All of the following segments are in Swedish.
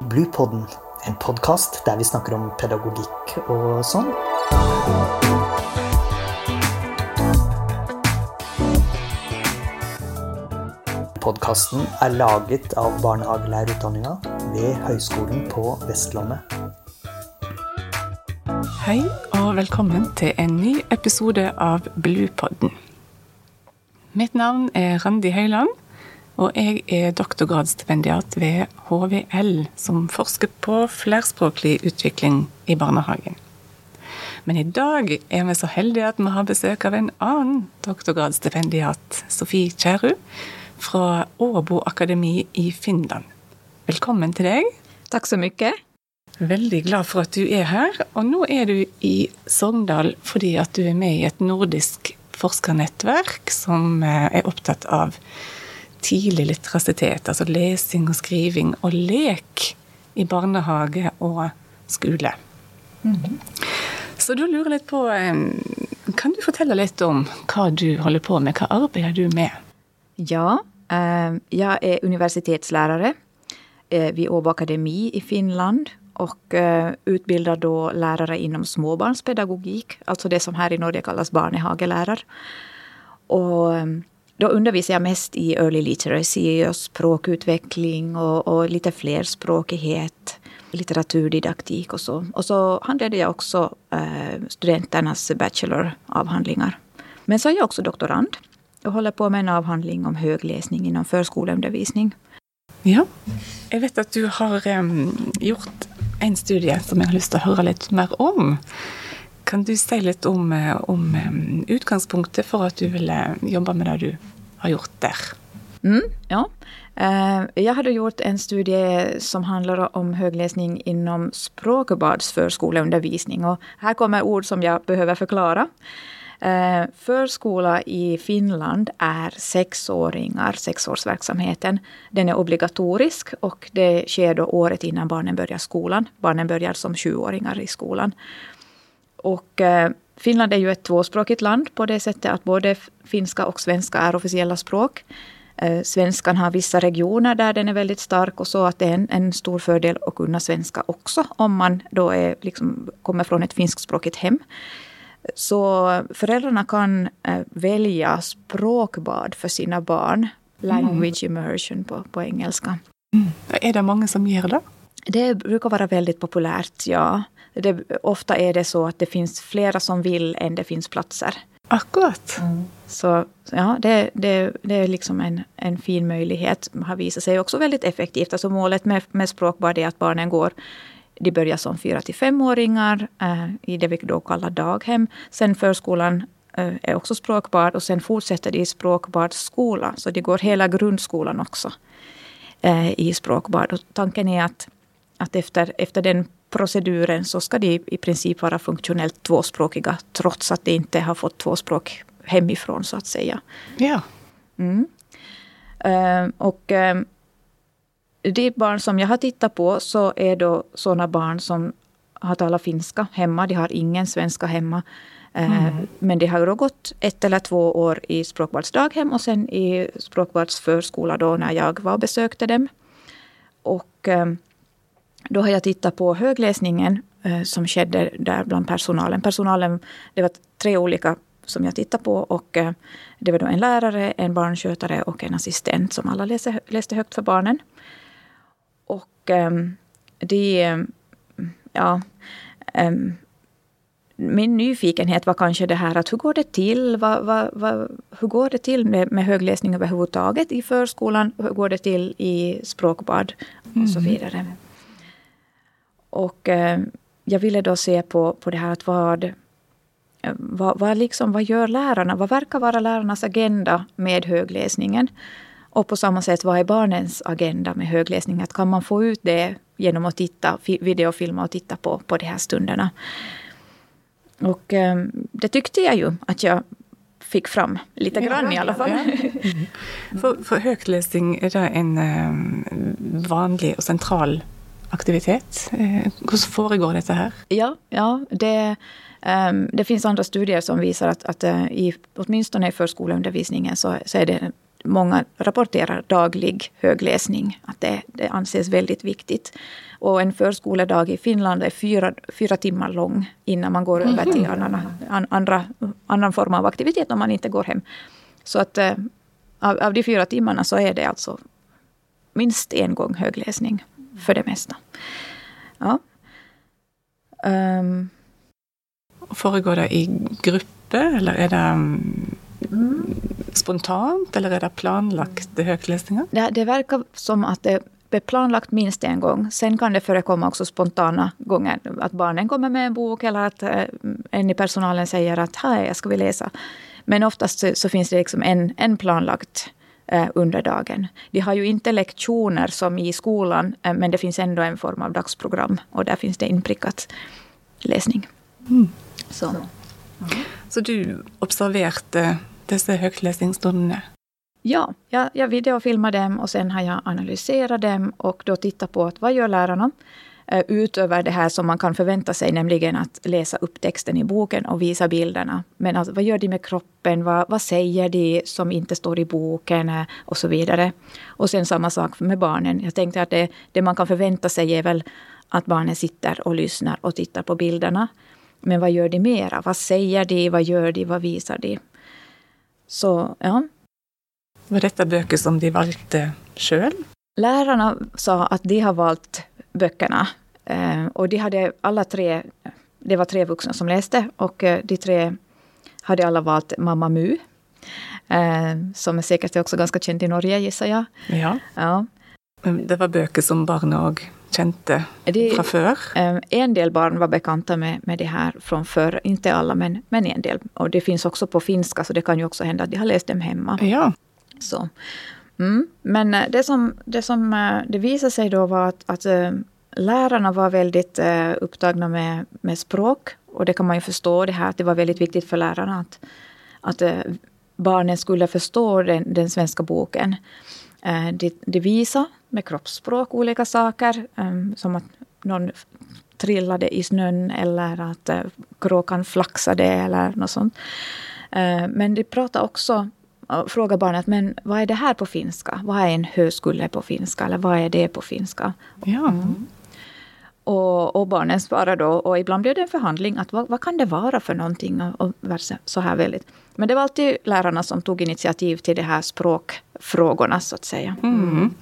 Bluepodden, en podkast där vi snackar om pedagogik och sånt. Podkasten är laget av barnehagelærerutdanninga vid Högskolan på Vestlandet. Hej och välkommen till en ny episode av Bluepodden. Mitt namn är Randi Høyland, og jeg er doktorgradsstipendiat ved HVL, som forsker på flerspråklig utvikling i barnehagen. Men i dag er vi så heldige at vi har besøk av en annen doktorgradsstipendiat, Sofie Kjærud, fra Åbo akademi i Finland. Velkommen til deg. Tack så mycket. Veldig glad for at du er her. Og nå er du i Sogndal fordi at du er med i et nordisk forskernettverk som eh, er opptatt av tidlig litterasitet, altså lesing og skriving og lek i barnehage og skole. Så da lurer jeg litt på Kan du fortelle litt om hva du holder på med? Hva arbeider du med? Ja, jag är universitetslärare eh, vid Åbo Akademi i Finland och eh, utbildar då lärare inom småbarnspedagogik, alltså det som här i Norge kallas barnehagelärare. Och då undervisar jag mest i early literacy och språkutveckling och, och lite flerspråkighet, litteraturdidaktik och så. Och så handlade jag också eh, studenternas bacheloravhandlingar. Men så är jag också doktorand och håller på med en avhandling om högläsning inom förskoleundervisning. Ja. jag vet att du har um, gjort en studie som jag har lust att höra lite mer om. Kan du säga lite om, eh, om eh, utgångspunkten för att du ville eh, jobba med det du har gjort där? Mm, ja. Jag hade gjort en studie som handlar om högläsning inom språkbadsförskoleundervisning. Och här kommer ord som jag behöver förklara. Förskola i Finland är sexåringar, sexårsverksamheten. Den är obligatorisk och det sker då året innan barnen börjar skolan. Barnen börjar som sjuåringar i skolan. Och eh, Finland är ju ett tvåspråkigt land på det sättet att både finska och svenska är officiella språk. Eh, Svenskan har vissa regioner där den är väldigt stark och så att det är en, en stor fördel att kunna svenska också om man då är, liksom, kommer från ett finskspråkigt hem. Så föräldrarna kan eh, välja språkbad för sina barn. Language immersion på, på engelska. Er det mange som gjør det? Det brukar vara väldigt populärt, ja. Det, ofta är det så att det finns flera som vill än det finns platser. Akkurat. Så ja, det, det, det är liksom en, en fin möjlighet. har visat sig också väldigt effektivt. Alltså målet med, med språkbad är att barnen går de börjar som fyra till femåringar eh, i det vi då kallar daghem. Sen förskolan eh, är också språkbad och sen fortsätter de i språkbadsskola. Så de går hela grundskolan också eh, i språkbad. Och tanken är att, att efter, efter den proceduren så ska de i princip vara funktionellt tvåspråkiga trots att de inte har fått tvåspråk hemifrån så att säga. Ja. Mm. Eh, och eh, de barn som jag har tittat på så är då sådana barn som har talat finska hemma. De har ingen svenska hemma. Eh, Men de har då gått ett eller två år i språkbadsdaghem och sen i språkbadsförskola då när jag var och besökte dem. Och då har jag tittat på högläsningen eh, som skedde där bland personalen. Personalen, det var tre olika som jag tittade på och eh, det var då en lärare, en barnskötare och en assistent som alla läste, läste högt för barnen. Och ehm, det... Ja... ehm, min nyfikenhet var kanske det här att hur går det till? Vad, vad, vad, hur går det till med, med högläsning överhuvudtaget i förskolan? Hur går det till i språkbad? Och så vidare. Och eh, jag ville då se på, på det här att vad, eh, vad, vad, liksom, vad gör lärarna? Vad verkar vara lärarnas agenda med högläsningen? Och på samma sätt, vad är barnens agenda med högläsning? Att kan man få ut det genom att titta, fi- videofilma och titta på, på de här stunderna? Och eh, det tyckte jag ju att jag fick fram lite grann i alla fall. For, for høytlesing, er det en em, vanlig og sentral aktivitet? Eh, Hvordan foregår dette her? Ja, ja det, ehm, det finns andra studier som visar att, att eh, i, åtminstone i förskoleundervisningen så, så är det många rapporterar daglig högläsning, att det, det anses väldigt viktigt. Och en förskoledag i Finland är fyra, fyra timmar lång innan man går över till mhm. annan, andra, annan form av aktivitet om man inte går hem. Så att eh, av, av de fyra timmarna så är det alltså minst en gång högläsning för det mesta. Ja. Um. Föregår det i grupper eller är det mm. spontant eller är det planlagt högläsningar? Det, det verkar som att det är planlagt minst en gång. Sen kan det förekomma också spontana gånger. Att barnen kommer med en bok eller att eh, en i personalen säger att här jag ska vi läsa. Men oftast så, så finns det liksom en, en planlagt under dagen. De har ju inte lektioner som i skolan, eh, men det finns ändå en form av dagsprogram. Och där finns det inprickat läsning. Mm. Så. så du observerade dessa högläsningsstunder? Ja, jag, jag videofilmade dem och sen har jag analyserat dem och då tittat på att vad gör lärarna? Eh, utöver det här som man kan förvänta sig, nämligen att läsa upp texten i boken och visa bilderna. Men alltså, vad gör de med kroppen? Vad, vad säger de som inte står i boken? Eh, och så vidare. Och sen samma sak med barnen. Jag tänkte att det, det man kan förvänta sig är väl att barnen sitter och lyssnar och tittar på bilderna. Men vad gör de mera? Vad säger de? Vad gör de? Vad visar de? Så, ja. Var detta böcker som de valde själv? Lärarna sa att de har valt böckerna. Eh, och de hade alla tre, det var tre vuxna som läste och eh, de tre hade alla valt Mamma Mu. Eh, som är säkert också ganska känd i Norge gissar jag. Ja. ja. Det var böcker som barn och kände de, från förr? En del barn var bekanta med, med det här från förr. Inte alla, men, men en del. Och det finns också på finska, så det kan ju också hända att de har läst dem hemma. Ja. Så. Mm. Men eh, det som, det som eh, det visade sig då var att, att eh, lärarna var väldigt upptagna med, med språk. Och det kan man ju förstå, det här att det var väldigt viktigt för lärarna att, att barnen skulle förstå den, den svenska boken. De, de visade med kroppsspråk olika saker, ehm, som att någon trillade i snön eller att kråkan flaxade eller något sånt. Men de pratade också fråga barnet, men vad är det här på finska? Vad är en högskola på finska? Eller vad är det på finska? Ja. Mm. Och, och, barnen svarar då, och ibland blir det en förhandling, att vad, vad kan det vara för någonting? Och, och så här väldigt. Men det var alltid lärarna som tog initiativ till de här språkfrågorna, så att säga. Mm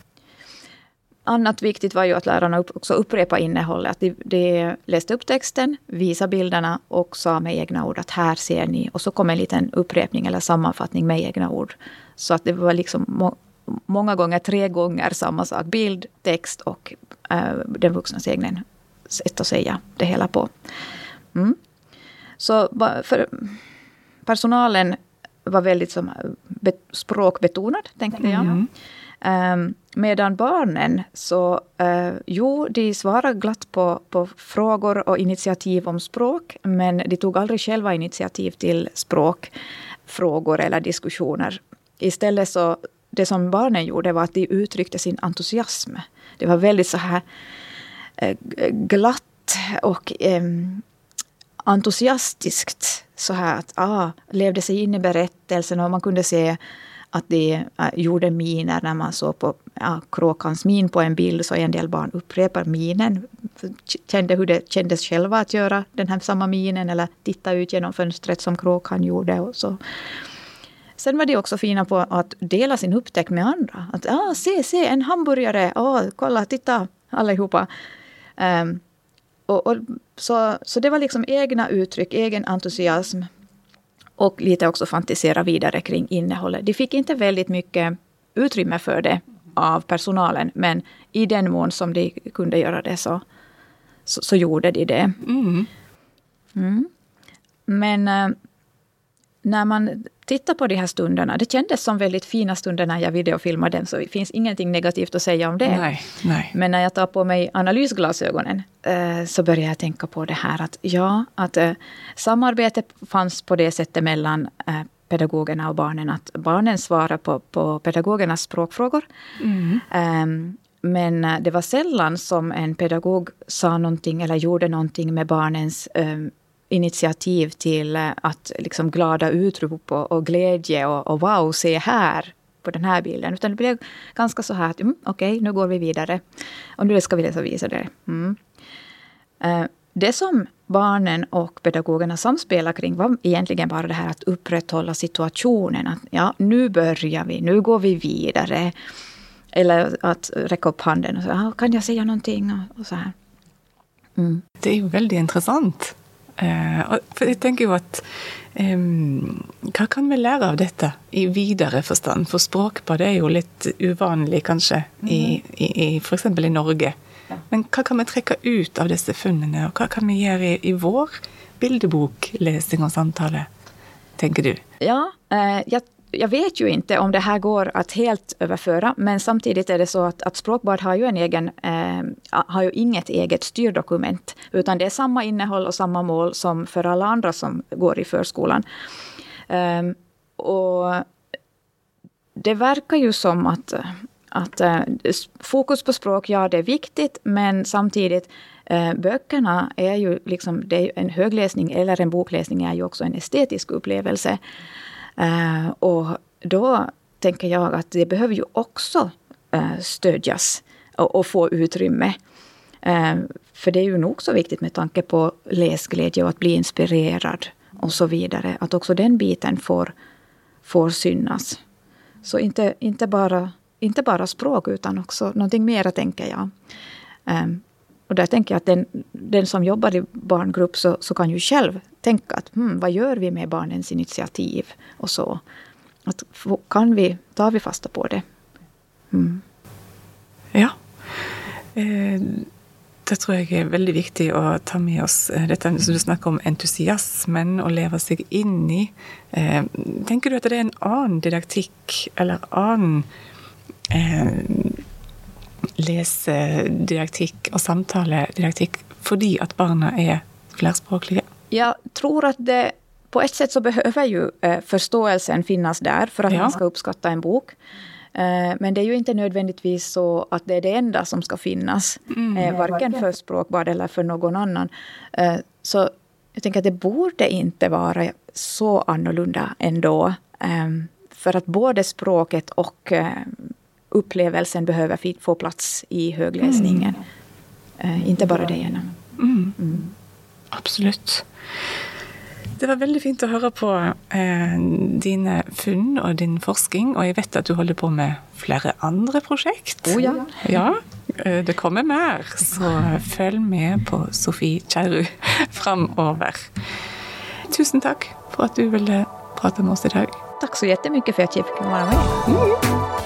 annat viktigt var ju att lärarna också upprepade innehållet. Att de, de läste upp texten, visade bilderna och sa med egna ord att här ser ni. Och så kom en liten upprepning eller sammanfattning med egna ord. Så att det var liksom må, många gånger, tre gånger samma sak. Bild, text och äh, den vuxnas egna sätt att säga det hela på. Mm. Så för personalen var väldigt som, språkbetonad, tänkte jag. Mm. Um, medan barnen, så uh, jo, de svarade glatt på, på frågor och initiativ om språk, men de tog aldrig själva initiativ till språkfrågor eller diskussioner. Istället så, det som barnen gjorde var att de uttryckte sin entusiasm. Det var väldigt så här uh, glatt och um, entusiastiskt. Så här att, ah, levde sig in i berättelsen och man kunde se att de äh, gjorde miner när man såg på ja, kråkans min på en bild, så en del barn upprepar minen. Kände hur det kändes själva att göra den här samma minen eller titta ut genom fönstret som kråkan gjorde. Och så. Sen var de också fina på att dela sin upptäckt med andra. Att ah, se, se, en hamburgare, oh, kolla, titta allihopa. Um, och, och, så, så det var liksom egna uttryck, egen entusiasm och lite också fantisera vidare kring innehållet. De fick inte väldigt mycket utrymme för det av personalen, men i den mån som de kunde göra det så, så, så gjorde de det. Mm. Mm. Men äh, när man tittar på de här stunderna, det kändes som väldigt fina stunder när jag videofilmade dem, så det finns ingenting negativt att säga om det. Nej, nej. Men när jag tar på mig analysglasögonen äh, så börjar jag tänka på det här att ja, att äh, samarbete fanns på det sättet mellan pedagogerna och barnen, att barnen svarar på, på pedagogernas språkfrågor. Mm. Um, men det var sällan som en pedagog sa någonting eller gjorde någonting med barnens um, initiativ till eh, att liksom glada utrop och, och glädje och, och wow, se här på den här bilden. Utan det blev ganska så här att mm, okej, okay, nu går vi vidare. Och nu ska vi läsa vidare. Mm. Eh, det som barnen och pedagogerna samspelar kring var egentligen bara det här att upprätthålla situationen. Att ja, nu börjar vi, nu går vi vidare. Eller att räcka upp handen och säga, ah, kan jag säga någonting? Och så här. Mm. Det är ju väldigt intressant. För jag tänker ju att um, vad kan vi lära av detta i vidare förstånd? För språkbad är ju lite ovanligt kanske, mm. i, i, i, för exempel i Norge. Men vad kan vi träcka ut av dessa funnen och vad kan vi göra i, i vår bildebok, läsning och samtal? Tänker du? Ja, eh, jag, jag, vet ju inte om det här går att helt överföra, men samtidigt är det så att, att Språkbad har ju, en egen, eh, har ju inget eget styrdokument, utan det är samma innehåll och samma mål som för alla andra som går i förskolan. Eh, och det verkar ju som att att eh, fokus på språk, ja det är viktigt, men samtidigt eh, böckerna är ju liksom, det är en högläsning eller en bokläsning är ju också en estetisk upplevelse. Eh, och då tänker jag att det behöver ju också eh, stödjas och, och, få utrymme. Eh, för det är ju nog så viktigt med tanke på läsglädje och att bli inspirerad och så vidare. Att också den biten får, får synas. Så inte, inte bara inte bara språk utan också någonting mera, tänker jag. Um, och där tänker jag att den, den som jobbar i barngrupp så, så kan ju själv tänka att hmm, vad gör vi med barnens initiativ och så. Att, kan vi, tar vi fasta på det? Mm. Ja. Eh, det tror jag är väldigt viktigt att ta med oss. Eh, detta som du snackar om entusiasmen och leva sig in i. Eh, tänker du att det är en annan didaktik eller annan eh, lesedidaktikk och samtaledidaktikk fordi att barnen är flerspråkliga? Jag tror att det på ett sätt så behöver ju eh, förståelsen finnas där för att ja. man ska uppskatta en bok. Eh, men det är ju inte nödvändigtvis så att det är det enda som ska finnas. Mm, eh, varken för språkbad eller för någon annan. Så jag tänker att det borde inte vara så annorlunda ändå. För att både språket och upplevelsen behöver få plats i högläsningen. Mm. Uh, inte bara det ena. Mm. Mm. Absolut. Det var väldigt fint att höra på eh, dina funn och din forskning. Och jag vet att du håller på med flera andra projekt. Oh ja. ja eh, det kommer mer, så följ med på Sofie Kärru framöver. Tusen tack för att du ville prata med oss idag. Tack så jättemycket för att jag fick vara med. Mm.